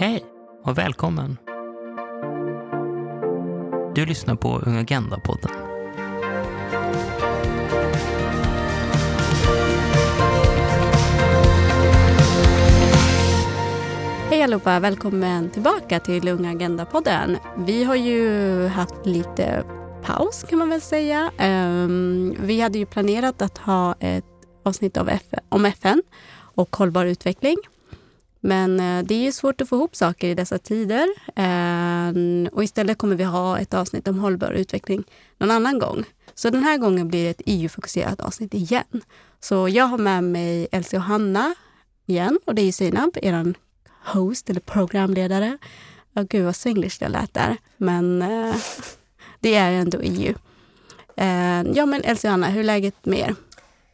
Hej och välkommen! Du lyssnar på Ung Agenda-podden. Hej allihopa, välkommen tillbaka till Unga Agenda-podden. Vi har ju haft lite paus kan man väl säga. Ehm, vi hade ju planerat att ha ett avsnitt av FN, om FN och hållbar utveckling. Men eh, det är ju svårt att få ihop saker i dessa tider. Ehm, och istället kommer vi ha ett avsnitt om hållbar utveckling någon annan gång. Så den här gången blir det ett EU-fokuserat avsnitt igen. Så jag har med mig Elsie och Hanna igen och det är ju Sinab, er host eller programledare. Oh, gud vad swenglish det lät där. Men eh, det är ändå EU. Eh, ja men Elsie och Hanna, hur är läget med er?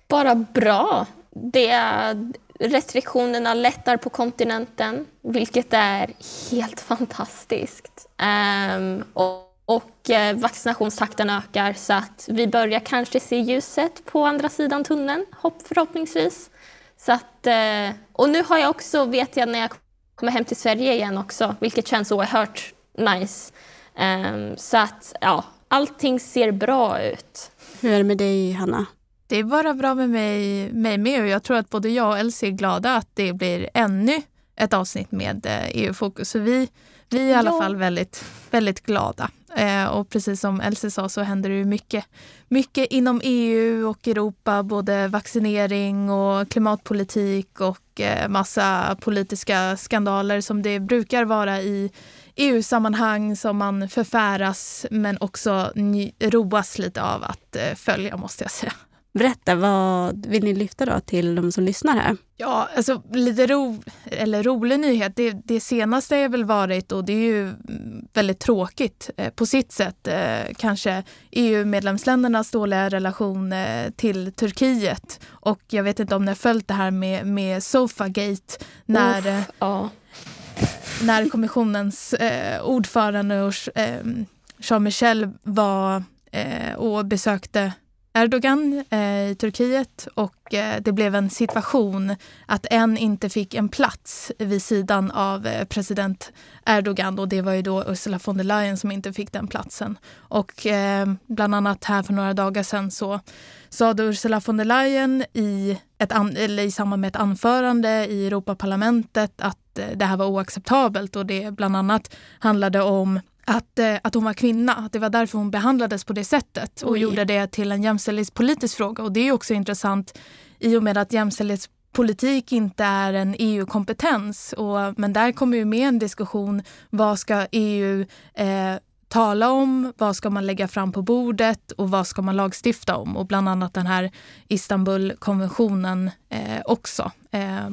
Bara bra. Det är, restriktionerna lättar på kontinenten, vilket är helt fantastiskt. Um, och, och eh, vaccinationstakten ökar så att vi börjar kanske se ljuset på andra sidan tunneln, hopp, förhoppningsvis. Så att, eh, och nu har jag också, vet jag när jag kommer hem till Sverige igen också, vilket känns oerhört nice. Um, så att ja, allting ser bra ut. Hur är det med dig, Hanna? Det är bara bra med mig, mig med och jag tror att både jag och Elsie är glada att det blir ännu ett avsnitt med EU-fokus. Så vi, vi är i alla ja. fall väldigt, väldigt glada. Eh, och precis som Elsie sa så händer det ju mycket, mycket inom EU och Europa. Både vaccinering och klimatpolitik och eh, massa politiska skandaler som det brukar vara i EU-sammanhang som man förfäras men också roas lite av att eh, följa måste jag säga. Berätta, vad vill ni lyfta då till de som lyssnar här? Ja, alltså lite ro, eller rolig nyhet. Det, det senaste har väl varit, och det är ju väldigt tråkigt eh, på sitt sätt, eh, kanske EU-medlemsländernas dåliga relation eh, till Turkiet. Och jag vet inte om ni har följt det här med, med Sofagate. När, Uff, ja när kommissionens eh, ordförande och, eh, Jean Michel var eh, och besökte Erdogan eh, i Turkiet och eh, det blev en situation att en inte fick en plats vid sidan av eh, president Erdogan och det var ju då Ursula von der Leyen som inte fick den platsen. Och eh, bland annat här för några dagar sedan så sa Ursula von der Leyen i, ett eller i samband med ett anförande i Europaparlamentet att eh, det här var oacceptabelt och det bland annat handlade om att, eh, att hon var kvinna. Det var därför hon behandlades på det sättet och Oj. gjorde det till en jämställdhetspolitisk fråga. Och det är också intressant i och med att jämställdhetspolitik inte är en EU-kompetens. Men där kommer ju med en diskussion. Vad ska EU eh, tala om? Vad ska man lägga fram på bordet? Och vad ska man lagstifta om? Och bland annat den här Istanbulkonventionen eh, också. Eh,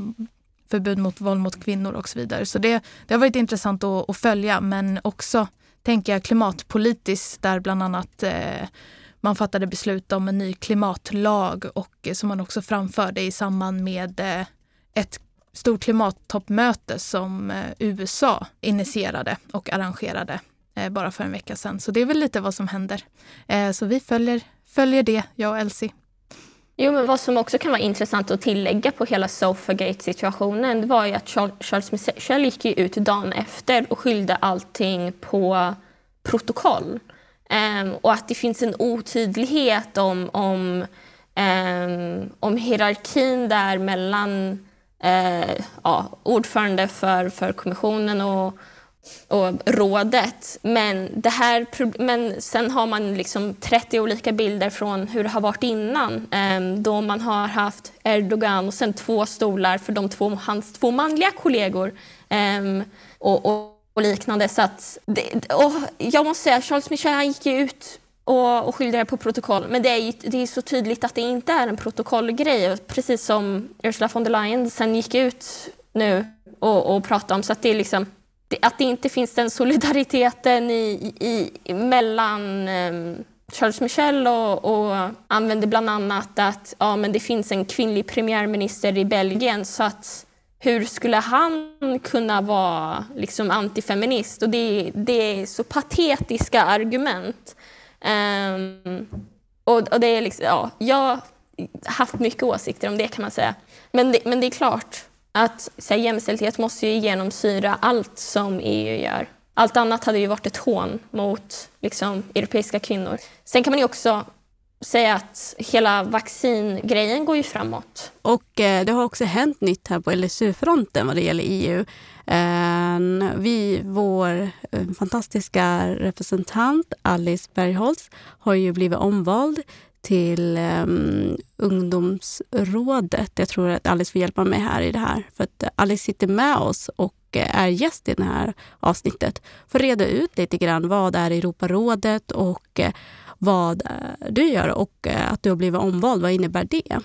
förbud mot våld mot kvinnor och så vidare. Så det, det har varit intressant att, att följa men också tänker jag klimatpolitiskt där bland annat eh, man fattade beslut om en ny klimatlag och eh, som man också framförde i samband med eh, ett stort klimattoppmöte som eh, USA initierade och arrangerade eh, bara för en vecka sedan. Så det är väl lite vad som händer. Eh, så vi följer, följer det, jag och Elsie. Jo, men vad som också kan vara intressant att tillägga på hela Sofagate-situationen var ju att Charles Michel gick ut dagen efter och skyllde allting på protokoll. Um, och att det finns en otydlighet om, om, um, om hierarkin där mellan uh, ja, ordförande för, för kommissionen och och rådet. Men, det här, men sen har man liksom 30 olika bilder från hur det har varit innan. Ehm, då man har haft Erdogan och sen två stolar för de två, hans två manliga kollegor. Ehm, och, och, och liknande. Så att, och jag måste säga, Charles Michel han gick ju ut och, och skyllde det på protokoll. Men det är, det är så tydligt att det inte är en protokollgrej. Precis som Ursula von der Leyen sen gick ut nu och, och pratade om. Så att det är liksom att det inte finns den solidariteten i, i, mellan ehm, Charles Michel och, och använder bland annat att ja, men det finns en kvinnlig premiärminister i Belgien så att hur skulle han kunna vara liksom antifeminist? Och det, det är så patetiska argument. Um, och, och, det är liksom, ja, jag har haft mycket åsikter om det kan man säga. Men det, men det är klart, att så här, jämställdhet måste ju genomsyra allt som EU gör. Allt annat hade ju varit ett hån mot liksom, europeiska kvinnor. Sen kan man ju också säga att hela vaccingrejen går ju framåt. Och eh, det har också hänt nytt här på LSU-fronten vad det gäller EU. Eh, vi, vår eh, fantastiska representant Alice Bergholtz har ju blivit omvald till um, ungdomsrådet. Jag tror att Alice får hjälpa mig här i det här. För att Alice sitter med oss och eh, är gäst i det här avsnittet för att reda ut lite grann vad är Europarådet och eh, vad eh, du gör och att du har blivit omvald. Vad innebär det?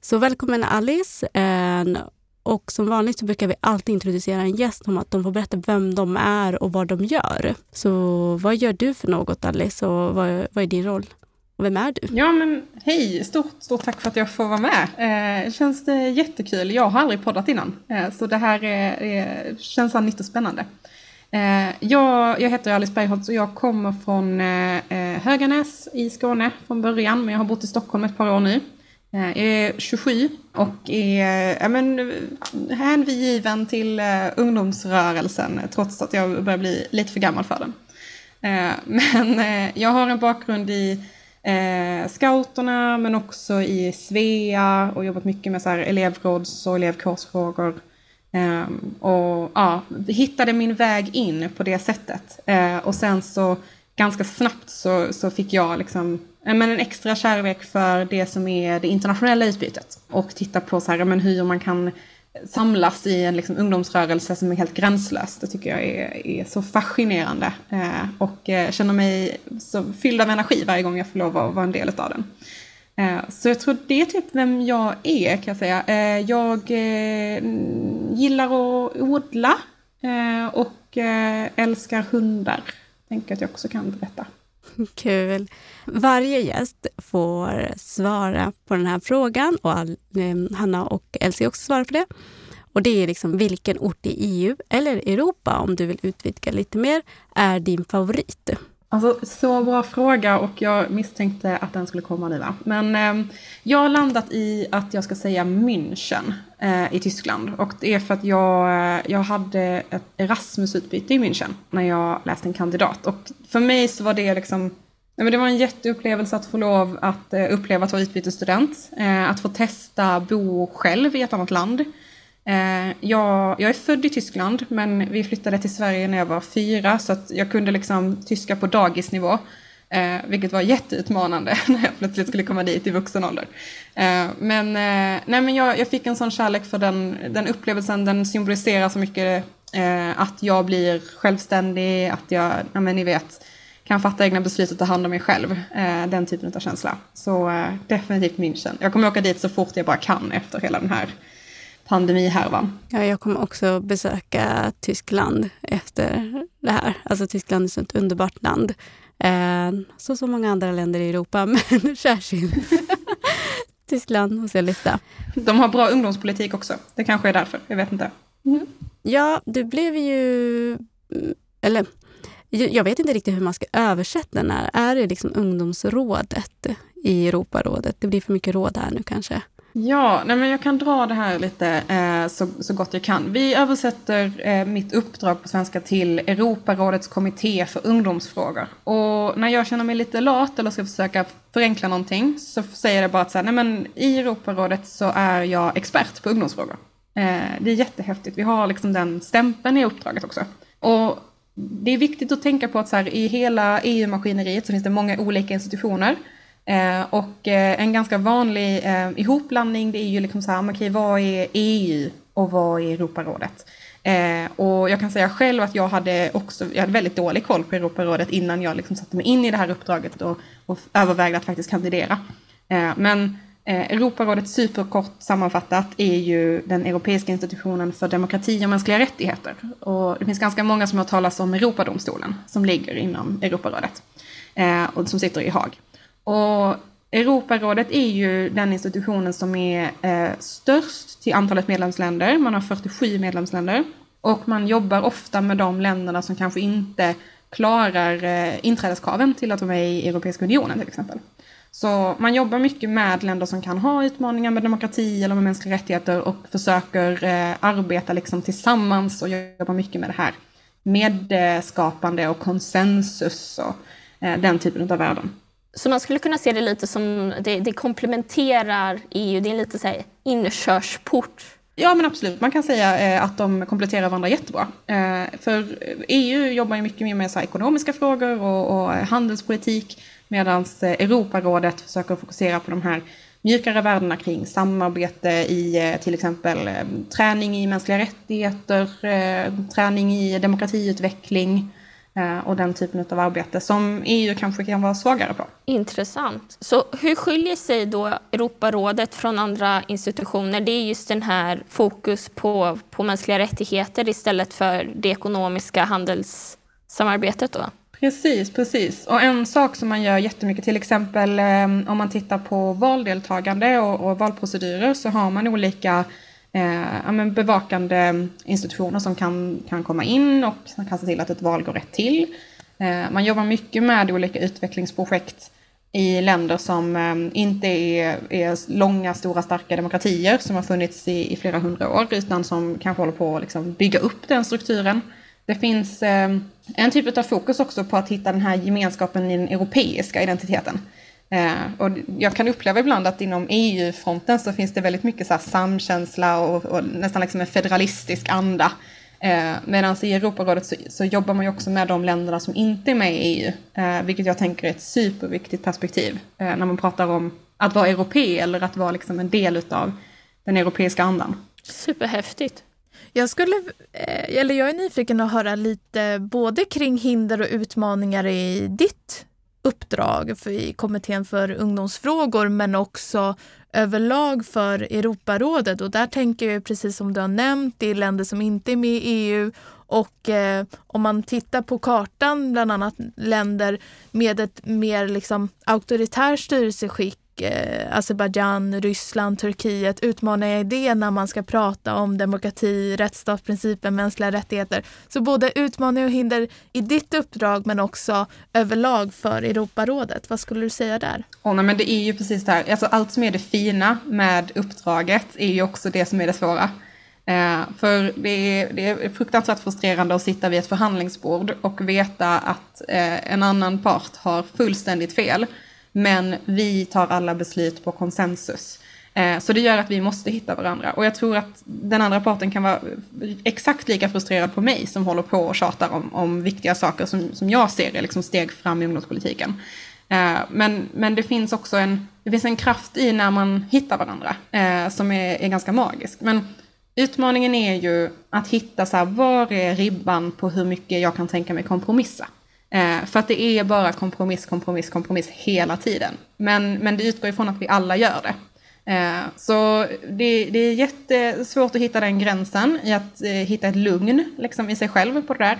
Så välkommen Alice. Ehm, och som vanligt så brukar vi alltid introducera en gäst om att de får berätta vem de är och vad de gör. Så vad gör du för något Alice och vad, vad är din roll? Och vem är du? Ja men hej, stort, stort tack för att jag får vara med. Eh, känns det jättekul. Jag har aldrig poddat innan. Eh, så det här är, är, känns nytt och spännande. Eh, jag, jag heter Alice Bergholtz och jag kommer från eh, eh, Höganäs i Skåne från början. Men jag har bott i Stockholm ett par år nu. Eh, jag är 27 och är ja, men, hängiven till ungdomsrörelsen trots att jag börjar bli lite för gammal för den. Men jag har en bakgrund i eh, scouterna men också i Svea och jobbat mycket med så här elevråds och elevkårsfrågor. Eh, och ja, hittade min väg in på det sättet. Eh, och sen så ganska snabbt så, så fick jag liksom eh, men en extra kärlek för det som är det internationella utbytet. Och titta på så här, men hur man kan samlas i en liksom ungdomsrörelse som är helt gränslös. Det tycker jag är, är så fascinerande. Eh, och eh, känner mig så fylld av energi varje gång jag får lov att vara en del av den. Eh, så jag tror det är typ vem jag är kan jag säga. Eh, jag eh, gillar att odla eh, och eh, älskar hundar. Tänker att jag också kan berätta. Kul. Varje gäst får svara på den här frågan och all, eh, Hanna och Elsie också svarar på det. Och det är liksom vilken ort i EU eller Europa, om du vill utvidga lite mer, är din favorit? Alltså, så bra fråga och jag misstänkte att den skulle komma nu. Va? Men eh, jag har landat i att jag ska säga München eh, i Tyskland. Och det är för att jag, eh, jag hade ett Erasmus-utbyte i München när jag läste en kandidat. Och för mig så var det liksom Nej, men det var en jätteupplevelse att få lov att eh, uppleva att vara utbytesstudent. Eh, att få testa bo själv i ett annat land. Eh, jag, jag är född i Tyskland men vi flyttade till Sverige när jag var fyra så att jag kunde liksom tyska på dagisnivå. Eh, vilket var jätteutmanande när jag plötsligt skulle komma dit i vuxen ålder. Eh, men, eh, nej, men jag, jag, fick en sån kärlek för den, den upplevelsen, den symboliserar så mycket eh, att jag blir självständig, att jag, ja, men ni vet, kan fatta egna beslut och ta hand om mig själv. Eh, den typen av känsla. Så eh, definitivt München. Jag kommer åka dit så fort jag bara kan efter hela den här pandemihärvan. Ja, jag kommer också besöka Tyskland efter det här. Alltså Tyskland är ett underbart land. Eh, så som många andra länder i Europa, men särskilt Tyskland jag lyfta. De har bra ungdomspolitik också. Det kanske är därför. Jag vet inte. Mm. Ja, du blev ju... Eller jag vet inte riktigt hur man ska översätta den här. Är det liksom ungdomsrådet i Europarådet? Det blir för mycket råd här nu kanske. Ja, nej men jag kan dra det här lite eh, så, så gott jag kan. Vi översätter eh, mitt uppdrag på svenska till Europarådets kommitté för ungdomsfrågor. Och när jag känner mig lite lat eller ska försöka förenkla någonting så säger jag bara att så här, nej men i Europarådet så är jag expert på ungdomsfrågor. Eh, det är jättehäftigt. Vi har liksom den stämpeln i uppdraget också. Och det är viktigt att tänka på att så här, i hela EU-maskineriet så finns det många olika institutioner. Eh, och eh, en ganska vanlig eh, ihopblandning det är ju liksom så här, okay, vad är EU och vad är Europarådet? Eh, och jag kan säga själv att jag hade också jag hade väldigt dålig koll på Europarådet innan jag liksom satte mig in i det här uppdraget och, och övervägde att faktiskt kandidera. Eh, men eh, Europarådet superkort sammanfattat är ju den europeiska institutionen för demokrati och mänskliga rättigheter. Och det finns ganska många som har talat om Europadomstolen som ligger inom Europarådet eh, och som sitter i Haag. Och Europarådet är ju den institutionen som är eh, störst till antalet medlemsländer. Man har 47 medlemsländer. Och man jobbar ofta med de länderna som kanske inte klarar eh, inträdeskraven till att vara med i Europeiska unionen till exempel. Så man jobbar mycket med länder som kan ha utmaningar med demokrati eller med mänskliga rättigheter och försöker eh, arbeta liksom tillsammans och jobba mycket med det här medskapande och konsensus och eh, den typen av värden. Så man skulle kunna se det lite som det, det komplementerar EU, det är lite så här inkörsport. Ja men absolut, man kan säga eh, att de kompletterar varandra jättebra. Eh, för EU jobbar ju mycket mer med så ekonomiska frågor och, och handelspolitik medan eh, Europarådet försöker fokusera på de här mjukare värdena kring samarbete i eh, till exempel eh, träning i mänskliga rättigheter, eh, träning i demokratiutveckling och den typen av arbete som EU kanske kan vara svagare på. Intressant. Så hur skiljer sig då Europarådet från andra institutioner? Det är just den här fokus på, på mänskliga rättigheter istället för det ekonomiska handelssamarbetet då? Precis, precis. Och en sak som man gör jättemycket, till exempel eh, om man tittar på valdeltagande och, och valprocedurer så har man olika eh, men bevakande institutioner som kan, kan komma in och som kan se till att ett val går rätt till. Eh, man jobbar mycket med olika utvecklingsprojekt i länder som eh, inte är, är, långa, stora, starka demokratier som har funnits i, i flera hundra år utan som kanske håller på att liksom bygga upp den strukturen. Det finns eh, en typ av fokus också på att hitta den här gemenskapen i den europeiska identiteten. Eh, och jag kan uppleva ibland att inom EU-fronten så finns det väldigt mycket så här samkänsla och, och nästan liksom en federalistisk anda. Eh, Medan i Europarådet så, så, jobbar man ju också med de länderna som inte är med i EU, eh, vilket jag tänker är ett superviktigt perspektiv eh, när man pratar om att vara europé eller att vara liksom en del av den europeiska andan. Superhäftigt. Jag, skulle, eh, eller jag är nyfiken att höra lite både kring hinder och utmaningar i ditt uppdrag för i kommittén för ungdomsfrågor men också överlag för Europarådet. Och där tänker jag precis som du har nämnt, det är länder som inte är med i EU och eh, om man tittar på kartan, bland annat länder med ett mer liksom auktoritärt styrelseskick eh, Azerbajdzjan, Ryssland, Turkiet utmanar jag det när man ska prata om demokrati, rättsstatsprincipen, mänskliga rättigheter. Så både utmaningar och hinder i ditt uppdrag men också överlag för Europarådet. Vad skulle du säga där? Oh, nej, men det är ju precis det här, alltså allt som är det fina med uppdraget är ju också det som är det svåra. Eh, för det är, det är fruktansvärt frustrerande att sitta vid ett förhandlingsbord och veta att eh, en annan part har fullständigt fel men vi tar alla beslut på konsensus. Eh, så det gör att vi måste hitta varandra. Och jag tror att den andra parten kan vara exakt lika frustrerad på mig som håller på och tjatar om, om viktiga saker som, som jag ser är liksom steg fram i ungdomspolitiken. Eh, men, men det finns också en, det finns en kraft i när man hittar varandra eh, som är, är ganska magisk. Men utmaningen är ju att hitta så här, var är ribban på hur mycket jag kan tänka mig kompromissa. Eh, för att det är bara kompromiss, kompromiss, kompromiss hela tiden. Men, men det utgår ifrån att vi alla gör det. Eh, så det, det, är jättesvårt att hitta den gränsen i att eh, hitta ett lugn liksom, i sig själv på det där.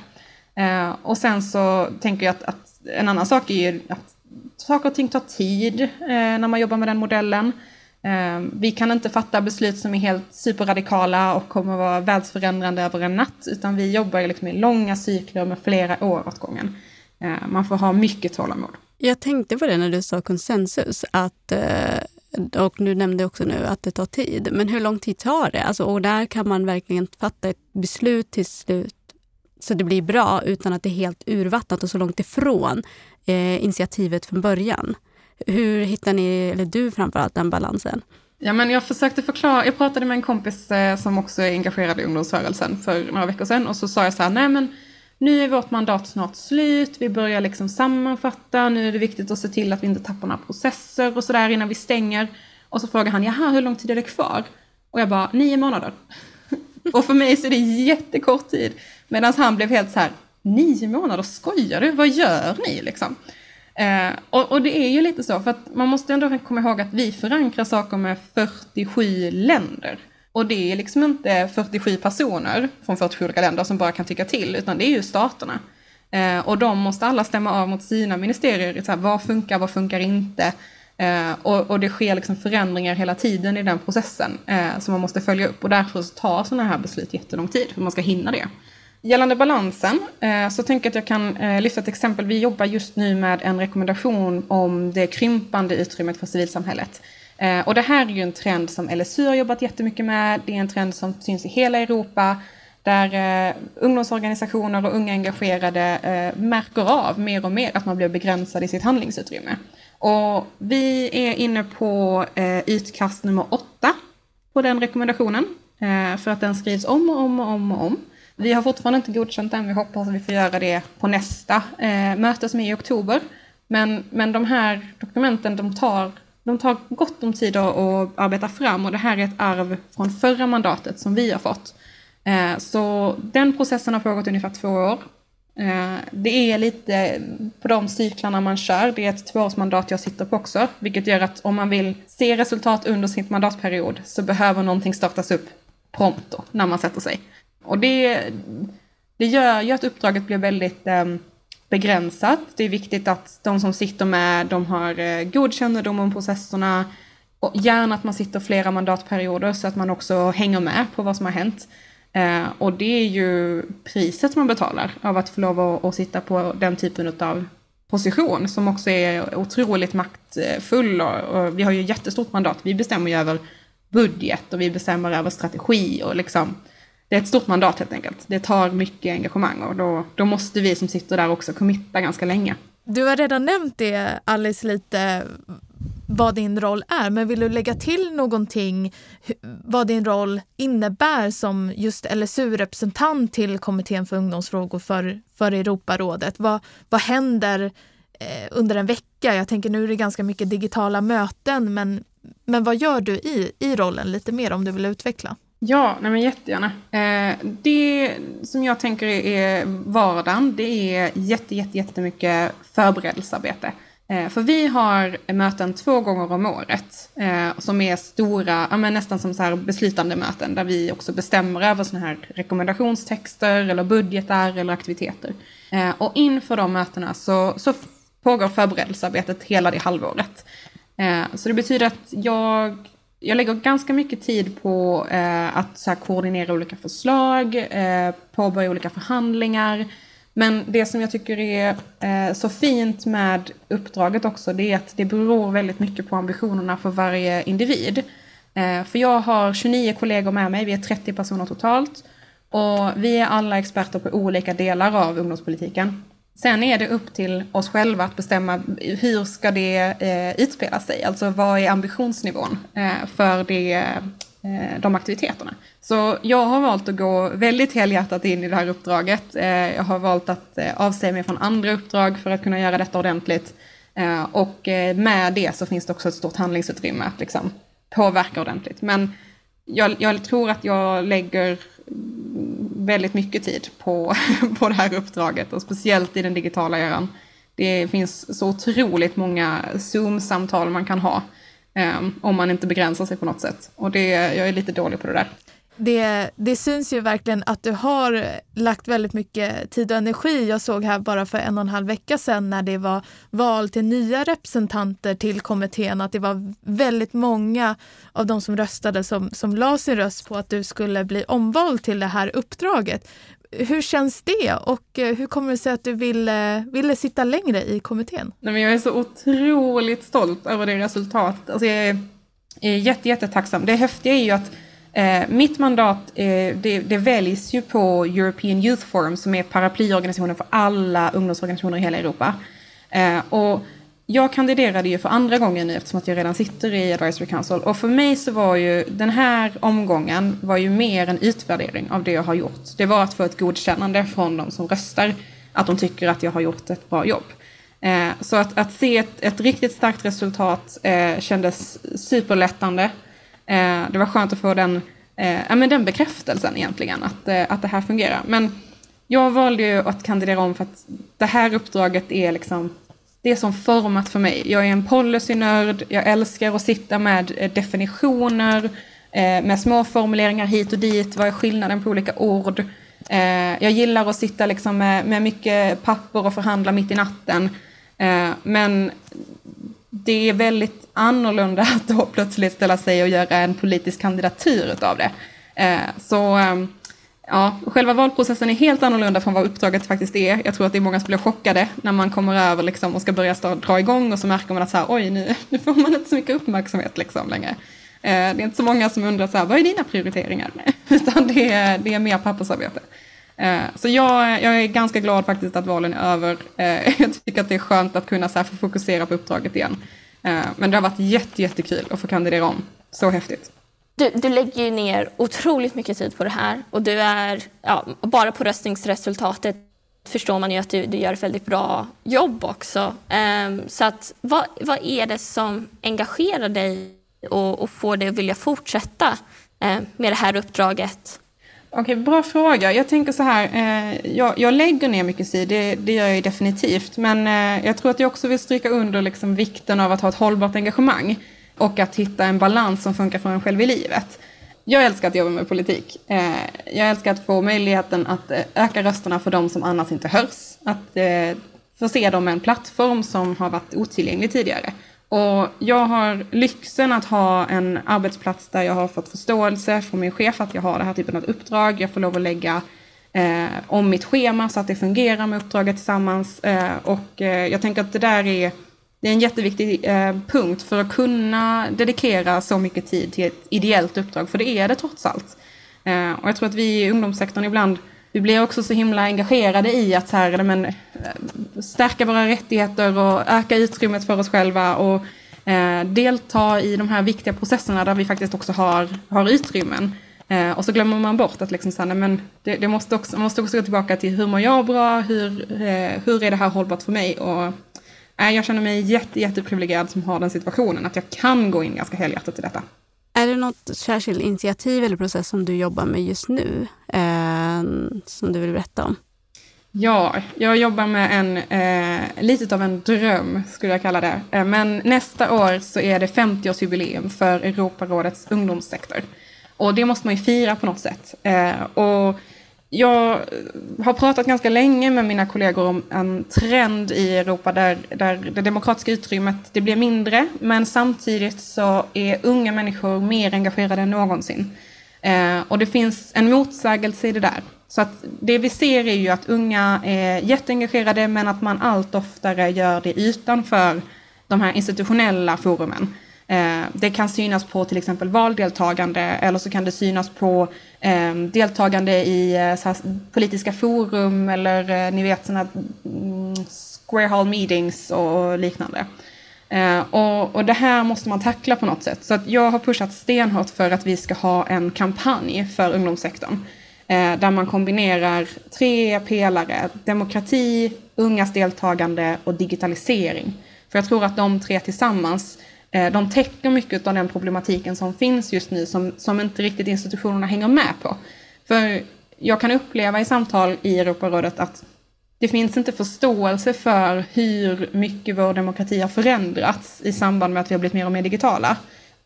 Eh, och sen så tänker jag att, att, en annan sak är ju att saker och ting tar tid eh, när man jobbar med den modellen. Eh, vi kan inte fatta beslut som är helt superradikala och kommer att vara världsförändrande över en natt, utan vi jobbar liksom i långa cykler med flera år åt gången. Eh, man får ha mycket tålamod. Jag tänkte på det när du sa konsensus, att, eh, och du nämnde också nu att det tar tid. Men hur lång tid tar det? Alltså, och där kan man verkligen fatta ett beslut till slut så det blir bra utan att det är helt urvattnat och så långt ifrån eh, initiativet från början. Hur hittar ni, eller du framförallt, den balansen? Ja, men jag försökte förklara, jag pratade med en kompis eh, som också är engagerad i ungdomsrörelsen för några veckor sedan och så sa jag så här, nej men nu är vårt mandat snart slut, vi börjar liksom sammanfatta, nu är det viktigt att se till att vi inte tappar några processer och sådär innan vi stänger. Och så frågar han, jaha, hur lång tid är det kvar? Och jag bara, nio månader. och för mig så är det jättekort tid. Medan han blev helt så här, nio månader, skojar du? Vad gör ni liksom? Eh, och, och, det är ju lite så, för att man måste ändå komma ihåg att vi förankrar saker med 47 länder. Och det är liksom inte 47 personer från 47 olika länder som bara kan tycka till, utan det är ju staterna. Eh, och de måste alla stämma av mot sina ministerier, så här, vad funkar, vad funkar inte? Eh, och, och, det sker liksom förändringar hela tiden i den processen eh, som man måste följa upp. Och därför tar sådana här beslut jättelång tid, för man ska hinna det. gällande balansen eh, så tänker jag att jag kan eh, lyfta ett exempel. Vi jobbar just nu med en rekommendation om det krympande utrymmet för civilsamhället. Eh, och det här är ju en trend som LSU har jobbat jättemycket med. Det är en trend som syns i hela Europa där eh, ungdomsorganisationer och unga engagerade eh, märker av mer och mer att man blir begränsad i sitt handlingsutrymme. Och vi är inne på eh, utkast nummer åtta på den rekommendationen eh, för att den skrivs om och om och om och om. Vi har fortfarande inte godkänt den, vi hoppas att vi får göra det på nästa eh, möte som är i oktober. Men, men de här dokumenten de tar, de tar gott om tid att, arbeta fram och det här är ett arv från förra mandatet som vi har fått. Eh, så den processen har pågått ungefär två år. Eh, det är lite på de cyklarna man kör. Det är ett tvåårsmandat jag sitter på också, vilket gör att om man vill se resultat under sin mandatperiod så behöver någonting startas upp prompt då, när man sätter sig. Och det, det gör ju att uppdraget blir väldigt eh, begränsat. Det är viktigt att de som sitter med, de har eh, god kännedom om processerna och gärna att man sitter flera mandatperioder så att man också hänger med på vad som har hänt. Eh, och det är ju priset man betalar av att få lov att, att sitta på den typen av position som också är otroligt maktfull. Och, och vi har ju jättestort mandat. Vi bestämmer ju över budget och vi bestämmer över strategi och liksom det är ett stort mandat helt enkelt. Det tar mycket engagemang och då, då måste vi som sitter där också committa ganska länge. Du har redan nämnt det Alice lite vad din roll är, men vill du lägga till någonting vad din roll innebär som just LSU-representant till kommittén för ungdomsfrågor för, för Europarådet? Vad, vad händer eh, under en vecka? Jag tänker nu är det ganska mycket digitala möten, men, men vad gör du i, i rollen lite mer om du vill utveckla? Ja, nej men jättegärna. Eh, det som jag tänker är vardagen, det är jätte, jätte, jättemycket förberedelsearbete. Eh, för vi har möten två gånger om året eh, som är stora, ja, nästan som så här beslutande möten där vi också bestämmer över sådana här rekommendationstexter eller budgetar eller aktiviteter. Och inför de mötena så, så pågår förberedelsearbetet hela det halvåret. Så det betyder att jag jag lägger ganska mycket tid på eh, att så här, koordinera olika förslag, eh, påbörja olika förhandlingar. Men det som jag tycker är eh, så fint med uppdraget också, det är att det beror väldigt mycket på ambitionerna för varje individ. Eh, för jag har 29 kollegor med mig, vi är 30 personer totalt. Och vi är alla experter på olika delar av ungdomspolitiken. Sen är det upp till oss själva att bestämma hur ska det eh, utspela sig, alltså vad är ambitionsnivån eh, för det, eh, de aktiviteterna. Så jag har valt att gå väldigt helhjärtat in i det här uppdraget. Eh, jag har valt att eh, avsäga mig från andra uppdrag för att kunna göra detta ordentligt. Eh, och eh, med det så finns det också ett stort handlingsutrymme att liksom påverka ordentligt. Men jag, jag tror att jag lägger väldigt mycket tid på, på det här uppdraget och speciellt i den digitala eran. Det finns så otroligt många Zoom-samtal man kan ha eh, om man inte begränsar sig på något sätt. Och det, jag är lite dålig på det där det, det syns ju verkligen att du har lagt väldigt mycket tid och energi. Jag såg här bara för en och en halv vecka sedan när det var val till nya representanter till kommittén att det var väldigt många av de som röstade som, som la sin röst på att du skulle bli omvald till det här uppdraget. Hur känns det och eh, hur kommer det sig att du ville, ville sitta längre i kommittén? Nej, men jag är så otroligt stolt över det resultatet. Alltså jag är, är jätte, jättetacksam. Det häftiga är ju att Eh, mitt mandat eh, det, det, väljs ju på European Youth Forum som är paraplyorganisationen för alla ungdomsorganisationer i hela Europa. Eh, och jag kandiderade ju för andra gången nu eftersom att jag redan sitter i Advisory Council och för mig så var ju den här omgången var ju mer en utvärdering av det jag har gjort. Det var att få ett godkännande från de som röstar att de tycker att jag har gjort ett bra jobb. Eh, så att, att se ett, ett, riktigt starkt resultat eh, kändes superlättande. Eh, det var skönt att få den, eh, ja, men den bekräftelsen egentligen, att, eh, att det här fungerar. Men jag valde ju att kandidera om för att det här uppdraget är liksom det är som format för mig. Jag är en policynörd, jag älskar att sitta med eh, definitioner, eh, med små formuleringar hit och dit, vad är skillnaden på olika ord. Eh, jag gillar att sitta liksom med, med mycket papper och förhandla mitt i natten. men det är väldigt annorlunda att då plötsligt ställa sig och göra en politisk kandidatur utav det. Eh, så ehm, Ja, själva valprocessen är helt annorlunda från vad uppdraget faktiskt är. Jag tror att det är många som blir chockade när man kommer över liksom och ska börja dra igång och så märker man att så här, oj, nu, nu får man inte så mycket uppmärksamhet liksom längre. Eh, det är inte så många som undrar så här, vad är dina prioriteringar? Utan det är, det är mer pappersarbete. Eh, så jag, jag är ganska glad faktiskt att valen är över. Eh, jag tycker att det är skönt att kunna så här, få fokusera på uppdraget igen. Eh, men det har varit jätte, jättekul att få kandidera om. Så häftigt. Du, du lägger ju ner otroligt mycket tid på det här och du är, ja, bara på röstningsresultatet förstår man ju att du, du gör ett väldigt bra jobb också. Um, så att, vad, vad är det som engagerar dig och, och får dig att vilja fortsätta med det här uppdraget? Okej, okay, bra fråga. Jag tänker så här, eh, jag, jag, lägger ner mycket tid, det, det gör jag definitivt. Men eh, jag tror att jag också vill stryka under liksom vikten av att ha ett hållbart engagemang och att hitta en balans som funkar för en själv i livet. Jag älskar att jobba med politik. Eh, jag älskar att få möjligheten att eh, öka rösterna för de som annars inte hörs. Att eh, förse dem med en plattform som har varit otillgänglig tidigare. Och jag har lyxen att ha en arbetsplats där jag har fått förståelse från min chef att jag har den här typen av uppdrag. Jag får lov att lägga eh, om mitt schema så att det fungerar med uppdraget tillsammans. Eh, och eh, jag tänker att det där är det är en jätteviktig eh, punkt för att kunna dedikera så mycket tid till ett ideellt uppdrag, för det är det trots allt. Eh, och jag tror att vi i ungdomssektorn ibland, vi blir också så himla engagerade i att så här, men, eh, stärka våra rättigheter och öka utrymmet för oss själva och eh, delta i de här viktiga processerna där vi faktiskt också har, har utrymmen. Eh, och så glömmer man bort att liksom, så här, men det, det, måste också, man måste också gå tillbaka till hur mår jag bra, hur, eh, hur är det här hållbart för mig och eh, jag känner mig jätte, jätteprivilegierad som har den situationen, att jag kan gå in ganska helhjärtat i detta. Är det något särskilt initiativ eller process som du jobbar med just nu, eh, som du vill berätta om? Ja, jag jobbar med en, eh, lite av en dröm skulle jag kalla det. Eh, men nästa år så är det 50-årsjubileum för Europarådets ungdomssektor. Och det måste man ju fira på något sätt. Eh, och jag har pratat ganska länge med mina kollegor om en trend i Europa där, där det demokratiska utrymmet det blir mindre, men samtidigt så är unga människor mer engagerade än någonsin. Eh, och det finns en motsägelse i det där. Så att det vi ser är ju att unga är jätteengagerade, men att man allt oftare gör det utanför de här institutionella forumen. Eh, det kan synas på till exempel valdeltagande eller så kan det synas på eh, deltagande i eh, här, politiska forum eller eh, ni vet sådana mm, square hall meetings och liknande. Eh, och, och, det här måste man tackla på något sätt. Så att jag har pushat stenhårt för att vi ska ha en kampanj för ungdomssektorn. Eh, där man kombinerar tre pelare, demokrati, ungas deltagande och digitalisering. För jag tror att de tre tillsammans Eh, de täcker mycket av den problematiken som finns just nu som, som inte riktigt institutionerna hänger med på. För jag kan uppleva i samtal i Europarådet att det finns inte förståelse för hur mycket vår demokrati har förändrats i samband med att vi har blivit mer och mer digitala.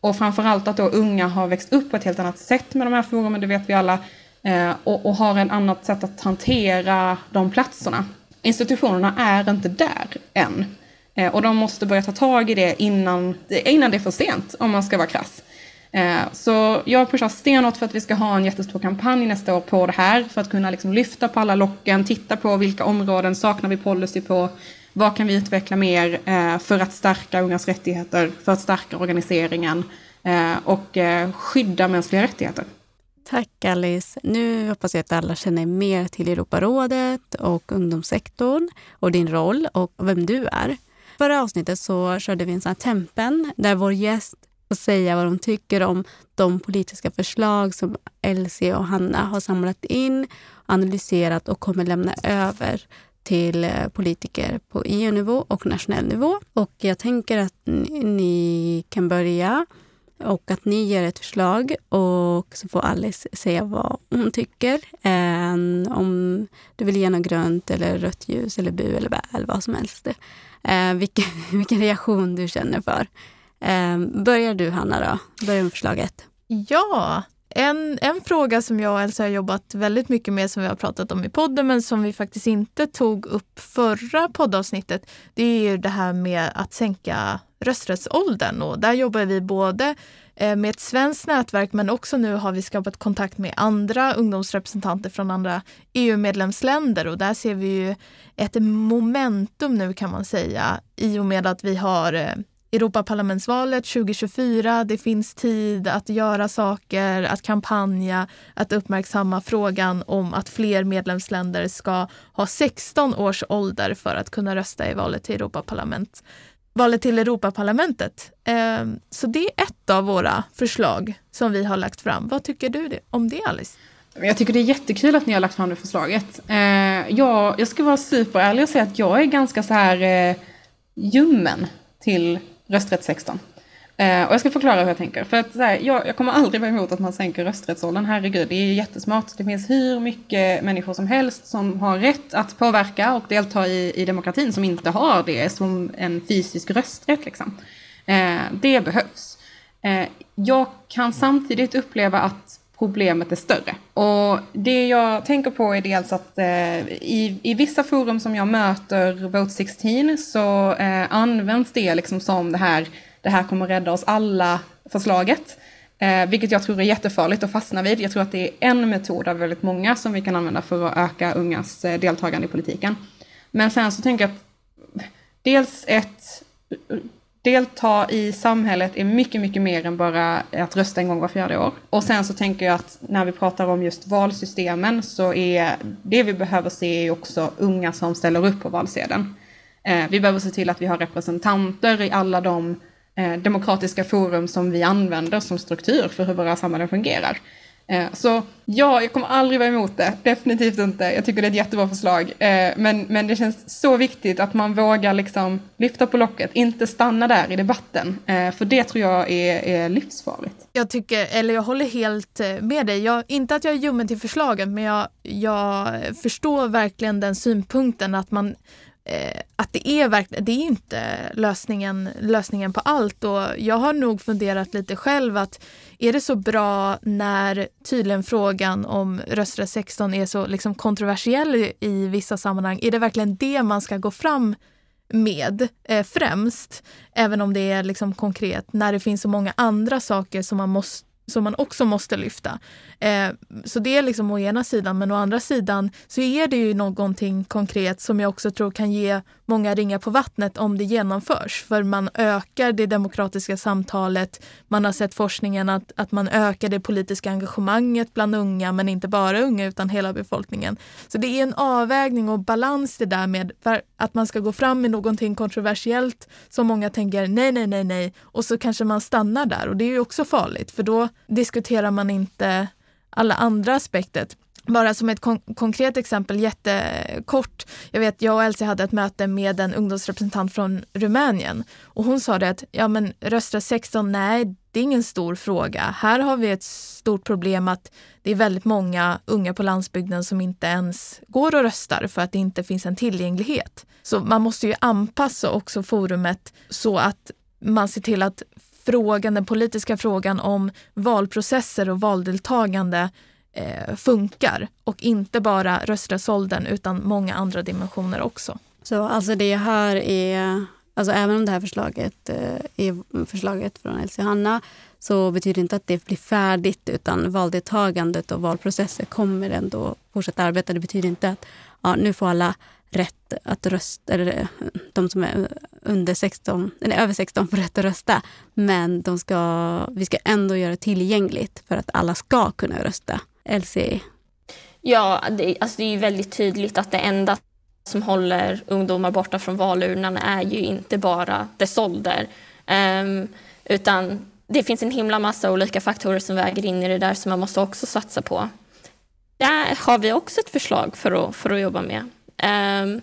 Och framförallt att då unga har växt upp på ett helt annat sätt med de här forumen, det vet vi alla, eh, och, och har ett annat sätt att hantera de platserna. Institutionerna är inte där än. Eh, och de måste börja ta tag i det innan, innan det är för sent, om man ska vara krass. Eh, så jag pushar stenhårt för att vi ska ha en jättestor kampanj nästa år på det här, för att kunna liksom lyfta på alla locken, titta på vilka områden saknar vi policy på, vad kan vi utveckla mer eh, för att stärka ungas rättigheter, för att stärka organiseringen eh, och eh, skydda mänskliga rättigheter. Tack Alice. Nu hoppas jag att alla känner mer till Europarådet och ungdomssektorn och din roll och vem du är förra avsnittet så körde vi en sån här tempen där vår gäst får säga vad de tycker om de politiska förslag som Elsie och Hanna har samlat in, analyserat och kommer lämna över till eh, politiker på EU-nivå och nationell nivå. Och jag tänker att ni kan börja och att ni ger ett förslag och så får Alice säga vad hon tycker. om du vill ge något grönt eller rött ljus eller bu eller bä eller vad som helst eh, vilken, vilken reaktion du känner för. Eh, börjar du Hanna då? Börja med förslaget. Ja, en, en fråga som jag och Elsa har jobbat väldigt mycket med som vi har pratat om i podden men som vi faktiskt inte tog upp förra poddavsnittet det är ju det här med att sänka rösträttsåldern och där jobbar vi både Eh, med ett svenskt nätverk men också nu har vi skapat kontakt med andra ungdomsrepresentanter från andra EU-medlemsländer och där ser vi ju ett momentum nu kan man säga i och med att vi har eh, Europaparlamentsvalet 2024. Det finns tid att göra saker, att kampanja, att uppmärksamma frågan om att fler medlemsländer ska ha 16 års ålder för att kunna rösta i valet till Europaparlament. Valet till Europaparlamentet. Ehm, så det är ett av våra förslag som vi har lagt fram. Vad tycker du om det Alice? Jag tycker det är jättekul att ni har lagt fram det förslaget. Ehm, jag, jag ska vara superärlig och säga att jag är ganska så här eh, ljummen till rösträtt 16. Eh, och jag ska förklara hur jag tänker. För att här, jag, jag, kommer aldrig vara emot att man sänker rösträttsåldern, herregud, det är jättesmart. Det finns hur mycket människor som helst som har rätt att påverka och delta i, i demokratin som inte har det som en fysisk rösträtt. Liksom. Eh, det behövs. Eh, jag kan samtidigt uppleva att problemet är större. Och det jag tänker på är dels att eh, i, i vissa forum som jag möter Vote 16 så eh, används det liksom som det här, det här kommer rädda oss alla förslaget. Eh, vilket jag tror är jättefarligt att fastna vid. Jag tror att det är en metod av väldigt många som vi kan använda för att öka ungas eh, deltagande i politiken. Men sen så tänker jag att dels ett delta i samhället är mycket, mycket mer än bara att rösta en gång var fjärde år. Och sen så tänker jag att när vi pratar om just valsystemen så är det vi behöver se är också unga som ställer upp på valsedeln. Eh, vi behöver se till att vi har representanter i alla de Eh, demokratiska forum som vi använder som struktur för hur våra samhällen fungerar. Eh, så ja, jag kommer aldrig vara emot det. Definitivt inte. Jag tycker det är ett jättebra förslag. Eh, men, men det känns så viktigt att man vågar liksom lyfta på locket, inte stanna där i debatten. För det tror jag är, är livsfarligt. Jag tycker, eller jag håller helt med dig. Jag, inte att jag är ljummen till förslagen, men jag, jag förstår verkligen den synpunkten att man eh, att det är verkligen, det är inte lösningen, lösningen på allt och jag har nog funderat lite själv att är det så bra när tydligen frågan om rösträtt 16 är så liksom kontroversiell i, i vissa sammanhang? Är det verkligen det man ska gå fram med eh, främst, även om det är liksom konkret, när det finns så många andra saker som man måste som man också måste lyfta. Eh, så det är liksom å ena sidan, men å andra sidan så är det ju någonting konkret som jag också tror kan ge många ringar på vattnet om det genomförs. För man ökar det demokratiska samtalet. Man har sett forskningen att, att man ökar det politiska engagemanget bland unga, men inte bara unga utan hela befolkningen. Så det är en avvägning och balans det där med att man ska gå fram med någonting kontroversiellt som många tänker nej, nej, nej, nej och så kanske man stannar där och det är ju också farligt för då diskuterar man inte alla andra aspekter. Bara som ett kon konkret exempel, jättekort. Jag vet, jag och Elsie hade ett möte med en ungdomsrepresentant från Rumänien och hon sa det att ja, men röstra 16, nej, det är ingen stor fråga. Här har vi ett stort problem att det är väldigt många unga på landsbygden som inte ens går och röstar för att det inte finns en tillgänglighet. Så man måste ju anpassa också forumet så att man ser till att frågan, den politiska frågan om valprocesser och valdeltagande eh, funkar och inte bara rösträttsåldern utan många andra dimensioner också. Så alltså det jag hör är, alltså även om det här förslaget eh, är förslaget från Elsie Hanna så betyder det inte att det blir färdigt utan valdeltagandet och valprocesser kommer ändå fortsätta arbeta. Det betyder inte att ja, nu får alla rätt att rösta, eller eh, de som är under 16, eller över 16 får rätt att rösta. Men de ska, vi ska ändå göra det tillgängligt för att alla ska kunna rösta. Elsie? Ja, det, alltså det är väldigt tydligt att det enda som håller ungdomar borta från valurnan är ju inte bara dess ålder. Um, utan det finns en himla massa olika faktorer som väger in i det där som man måste också satsa på. Där har vi också ett förslag för att, för att jobba med. Um,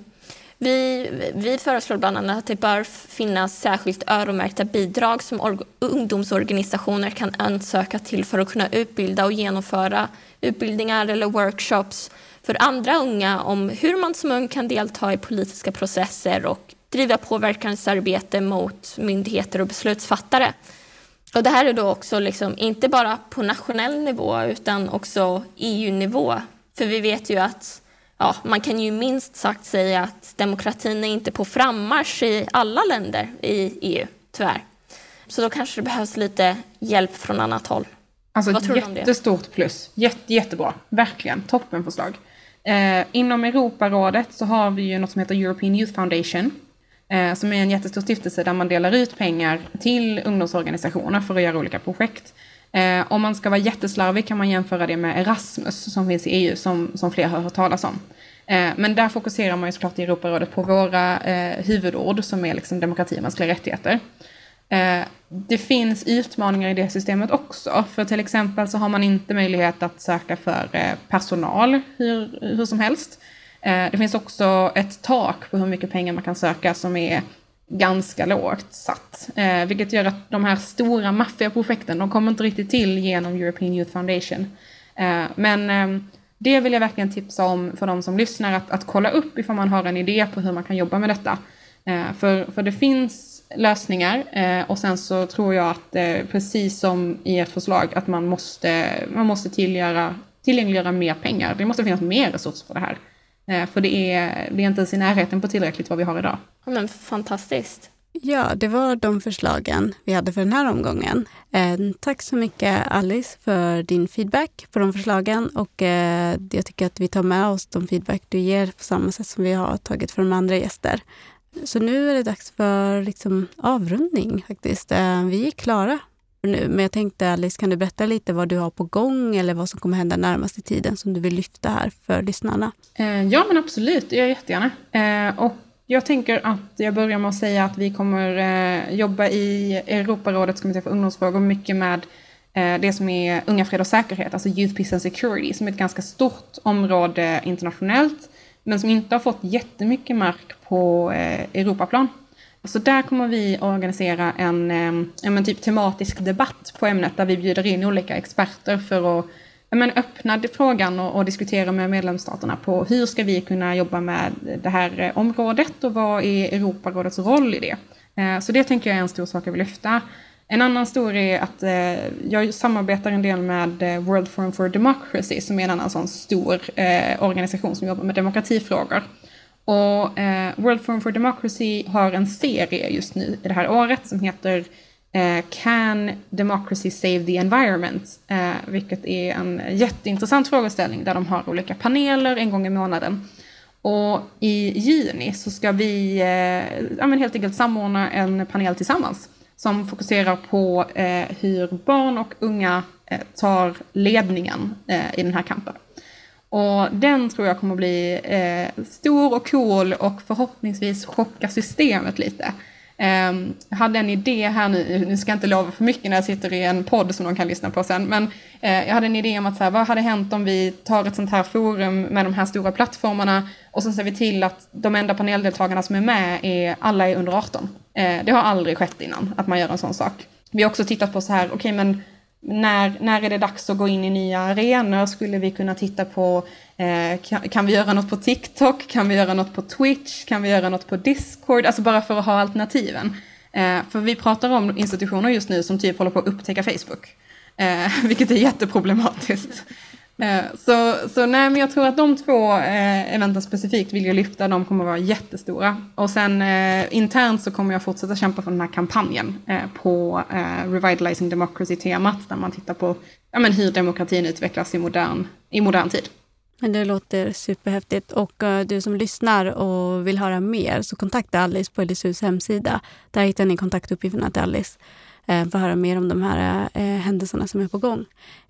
vi, vi föreslår bland annat att det bör finnas särskilt öronmärkta bidrag som ungdomsorganisationer kan ansöka till för att kunna utbilda och genomföra utbildningar eller workshops för andra unga om hur man som ung kan delta i politiska processer och driva påverkansarbete mot myndigheter och beslutsfattare. Och det här är då också liksom inte bara på nationell nivå utan också EU-nivå. För vi vet ju att ja, man kan ju minst sagt säga att demokratin är inte på frammarsch i alla länder i EU, tyvärr. Så då kanske det behövs lite hjälp från annat håll. Alltså Vad tror du ett jättestort plus. Jätte, jättebra. Verkligen. Toppenförslag. Eh, inom Europarådet så har vi ju något som heter European Youth Foundation. Eh, som är en jättestor stiftelse där man delar ut pengar till ungdomsorganisationer för att göra olika projekt. Eh, om man ska vara jätteslarvig kan man jämföra det med Erasmus som finns i EU som, som fler har hört talas om. Eh, men där fokuserar man ju såklart i Europarådet på våra eh, huvudord som är liksom demokrati och mänskliga rättigheter. Eh, det finns utmaningar i det systemet också. För till exempel så har man inte möjlighet att söka för eh, personal hur, hur som helst. Eh, det finns också ett tak på hur mycket pengar man kan söka som är ganska lågt satt. Vilket gör att de här stora maffiga projekten, de kommer inte riktigt till genom European Youth Foundation. Men ehm, det vill jag verkligen tipsa om för de som lyssnar, att, att kolla upp ifall man har en idé på hur man kan jobba med detta. För, för det finns lösningar eh, och sen så tror jag att eh, precis som i ert förslag att man måste, man måste tillgöra, tillgängliggöra mer pengar. Det måste finnas mer resurser för det här. Eh, för det är, det är inte ens i närheten på tillräckligt vad vi har idag. Ja, men fantastiskt. Ja, det var de förslagen vi hade för den här omgången. Eh, tack så mycket Alice för din feedback på de förslagen och eh, jag tycker att vi tar med oss de feedback du ger på samma sätt som vi har tagit från andra gäster. Så nu är det dags för liksom, avrundning faktiskt. Eh, vi är klara nu, men jag tänkte Alice, kan du berätta lite vad du har på gång eller vad som kommer hända närmaste tiden som du vill lyfta här för lyssnarna? Eh, ja, men absolut. Det gör jag jättegärna. Eh, och jag tänker att jag börjar med att säga att vi kommer jobba i Europarådets kommitté för ungdomsfrågor mycket med det som är unga, fred och säkerhet, alltså Youth, Peace and Security, som är ett ganska stort område internationellt, men som inte har fått jättemycket mark på eh, Europaplan. Så där kommer vi organisera en, eh, typ tematisk debatt på ämnet där vi bjuder in olika experter för att men öppna frågan och, och diskutera med medlemsstaterna på hur ska vi kunna jobba med det här området och vad är Europarådets roll i det. Eh, så det tänker jag är en stor sak jag vill lyfta. En annan stor är att eh, jag samarbetar en del med eh, World Forum for Democracy som är en annan sån stor eh, organisation som jobbar med demokratifrågor. Och eh, World Forum for Democracy har en serie just nu i det här året som heter eh, Can Democracy Save the Environment? Eh, vilket är en jätteintressant frågeställning där de har olika paneler en gång i månaden. Och i juni så ska vi eh, ja, men helt enkelt samordna en panel tillsammans som fokuserar på eh, hur barn och unga eh, tar ledningen eh, i den här kampen. Och den tror jag kommer bli eh, stor och cool och förhoppningsvis chocka systemet lite. Eh, jag hade en idé här nu, nu ska jag inte lova för mycket när jag sitter i en podd som de kan lyssna på sen, men eh, jag hade en idé om att så här, vad hade hänt om vi tar ett sånt här forum med de här stora plattformarna och så ser vi till att de enda paneldeltagarna som är med är alla är under 18. Eh, det har aldrig skett innan att man gör en sån sak. Vi har också tittat på så här, okej okay, men när, när är det dags att gå in i nya arenor? Skulle vi kunna titta på, eh, kan, kan, vi göra något på TikTok? Kan vi göra något på Twitch? Kan vi göra något på Discord? Alltså bara för att ha alternativen. Eh, för vi pratar om institutioner just nu som typ håller på att upptäcka Facebook. Eh, vilket är jätteproblematiskt. Eh, så, så nej, men jag tror att de två eh, eventen specifikt vill jag lyfta, de kommer vara jättestora. Och sen eh, internt så kommer jag fortsätta kämpa för den här kampanjen eh, på eh, Revitalizing Democracy-temat, där man tittar på ja, men hur demokratin utvecklas i modern, i modern tid. Det låter superhäftigt. Och uh, du som lyssnar och vill höra mer så kontakta Alice på LSUs hemsida. Där hittar ni kontaktuppgifterna till Alice uh, för att höra mer om de här uh, händelserna som är på gång.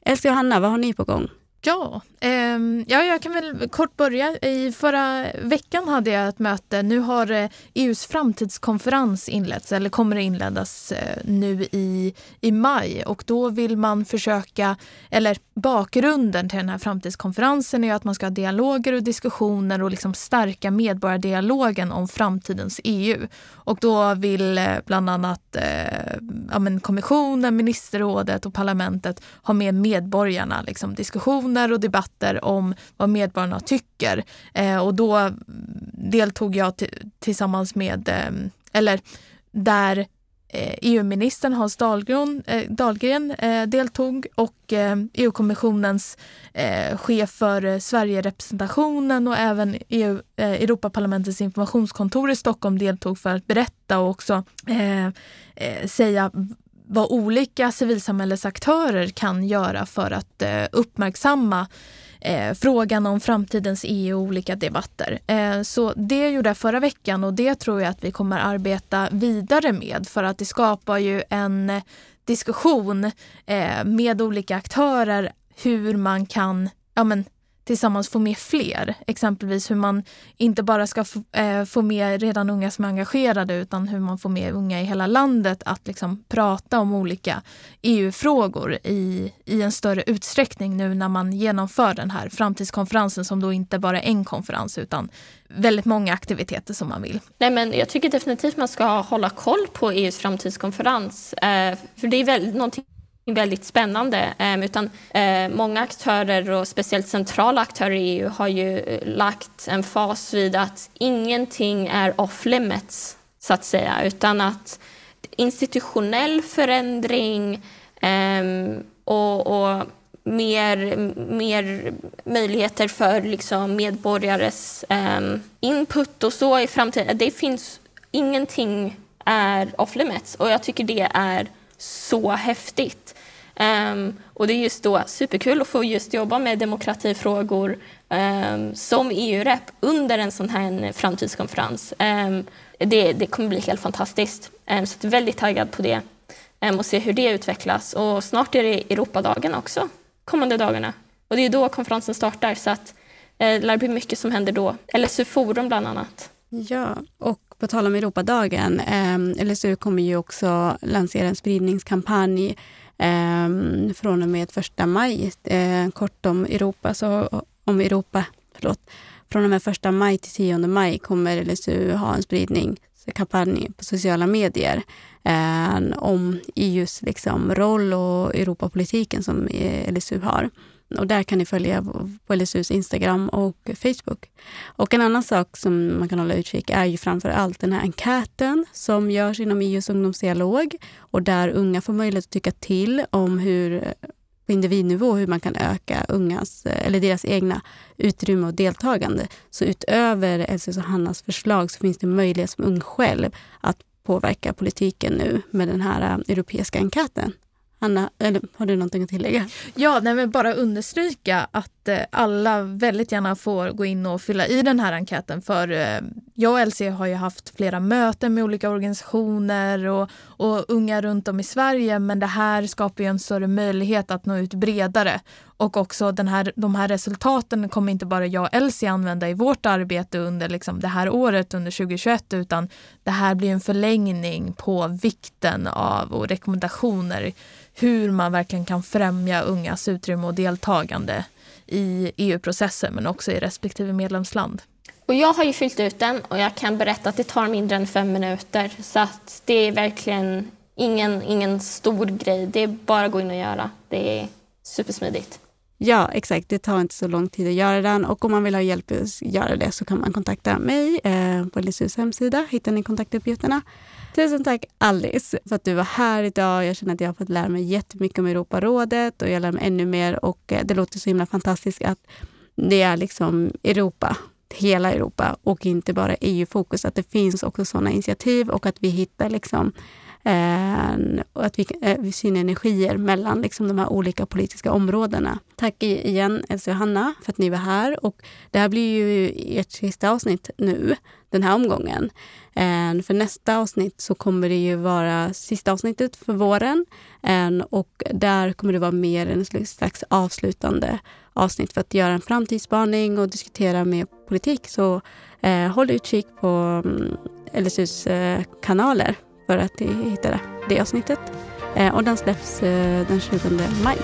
Älskling Johanna, vad har ni på gång? Ja, eh, ja, jag kan väl kort börja. I förra veckan hade jag ett möte. Nu har eh, EUs framtidskonferens inletts, eller kommer att inledas eh, nu i, i maj. Och då vill man försöka, eller bakgrunden till den här framtidskonferensen är att man ska ha dialoger och diskussioner och liksom stärka medborgardialogen om framtidens EU. Och då vill eh, bland annat eh, ja, men kommissionen, ministerrådet och parlamentet ha med medborgarna liksom, diskussioner och debatter om vad medborgarna tycker. Eh, och då deltog jag tillsammans med, eh, eller där eh, EU-ministern Hans Dahlgren, eh, Dahlgren eh, deltog och eh, EU-kommissionens eh, chef för eh, Sverigerepresentationen och även EU, Europaparlamentets informationskontor i Stockholm deltog för att berätta och också säga vad olika civilsamhällesaktörer kan göra för att eh, uppmärksamma eh, frågan om framtidens EU och olika debatter. Eh, så det gjorde jag förra veckan och det tror jag att vi kommer arbeta vidare med för att det skapar ju en eh, diskussion eh, med olika aktörer hur man kan ja, men, tillsammans få med fler. Exempelvis hur man inte bara ska eh, få med redan unga som är engagerade utan hur man får med unga i hela landet att liksom prata om olika EU-frågor i, i en större utsträckning nu när man genomför den här framtidskonferensen som då inte bara är en konferens utan väldigt många aktiviteter som man vill. Nej, men jag tycker definitivt man ska hålla koll på EUs framtidskonferens. Eh, för det är väl någonting väldigt spännande. Ehm, utan, eh, många aktörer och speciellt centrala aktörer i EU har ju eh, lagt en fas vid att ingenting är off limits, så att säga, utan att institutionell förändring ehm, och, och mer, mer möjligheter för liksom medborgares ehm, input och så i framtiden. Det finns ingenting är off limits och jag tycker det är så häftigt. Um, och det är just då superkul att få just jobba med demokratifrågor um, som EU-rep under en sån här framtidskonferens. Um, det, det kommer bli helt fantastiskt. så jag är väldigt taggad på det och se hur det utvecklas. Och snart är det Europadagen också, kommande dagarna. Och det är då konferensen startar, så att, uh, det lär bli mycket som händer då. LSU Forum bland annat. Ja, och på tal om Europadagen, eh, LSU kommer ju också lansera en spridningskampanj eh, från och med första maj. Eh, kort om Europa, så om Europa, förlåt. Från och med första maj till 10 maj kommer LSU ha en spridningskampanj på sociala medier eh, om EUs liksom, roll och Europapolitiken som eh, LSU har. Och där kan ni följa på LSUs Instagram och Facebook. Och en annan sak som man kan hålla utkik är ju framför allt den här enkäten som görs inom EUs ungdomsdialog och där unga får möjlighet att tycka till om hur på individnivå hur man kan öka ungas, eller deras egna utrymme och deltagande. Så utöver Elses och Hannas förslag så finns det möjlighet som ung själv att påverka politiken nu med den här eh, europeiska enkäten. Anna, eller har du någonting att tillägga? Ja, nej, men bara understryka att eh, alla väldigt gärna får gå in och fylla i den här enkäten. För eh, jag och LC har ju haft flera möten med olika organisationer och, och unga runt om i Sverige. Men det här skapar ju en större möjlighet att nå ut bredare. Och också den här, de här resultaten kommer inte bara jag och Elsie använda i vårt arbete under liksom det här året, under 2021, utan det här blir en förlängning på vikten av och rekommendationer hur man verkligen kan främja ungas utrymme och deltagande i EU-processen men också i respektive medlemsland. Och jag har ju fyllt ut den och jag kan berätta att det tar mindre än fem minuter. Så att det är verkligen ingen, ingen stor grej. Det är bara att gå in och göra. Det är supersmidigt. Ja, exakt. Det tar inte så lång tid att göra den och om man vill ha hjälp att göra det så kan man kontakta mig eh, på LSUs hemsida. Hittar ni kontaktuppgifterna. Tusen tack Alice för att du var här idag. Jag känner att jag har fått lära mig jättemycket om Europarådet och jag lär mig ännu mer och eh, det låter så himla fantastiskt att det är liksom Europa, hela Europa och inte bara EU-fokus. Att det finns också sådana initiativ och att vi hittar liksom Eh, och att vi, eh, vi synergier mellan liksom, de här olika politiska områdena. Tack igen Elsa och Hanna för att ni var här. Och det här blir ju ert sista avsnitt nu, den här omgången. Eh, för nästa avsnitt så kommer det ju vara sista avsnittet för våren. Eh, och där kommer det vara mer en slags avslutande avsnitt för att göra en framtidsspaning och diskutera mer politik. Så eh, håll utkik på mm, LSUs eh, kanaler för att eh, hitta det avsnittet. Eh, och den släpps eh, den 20 maj.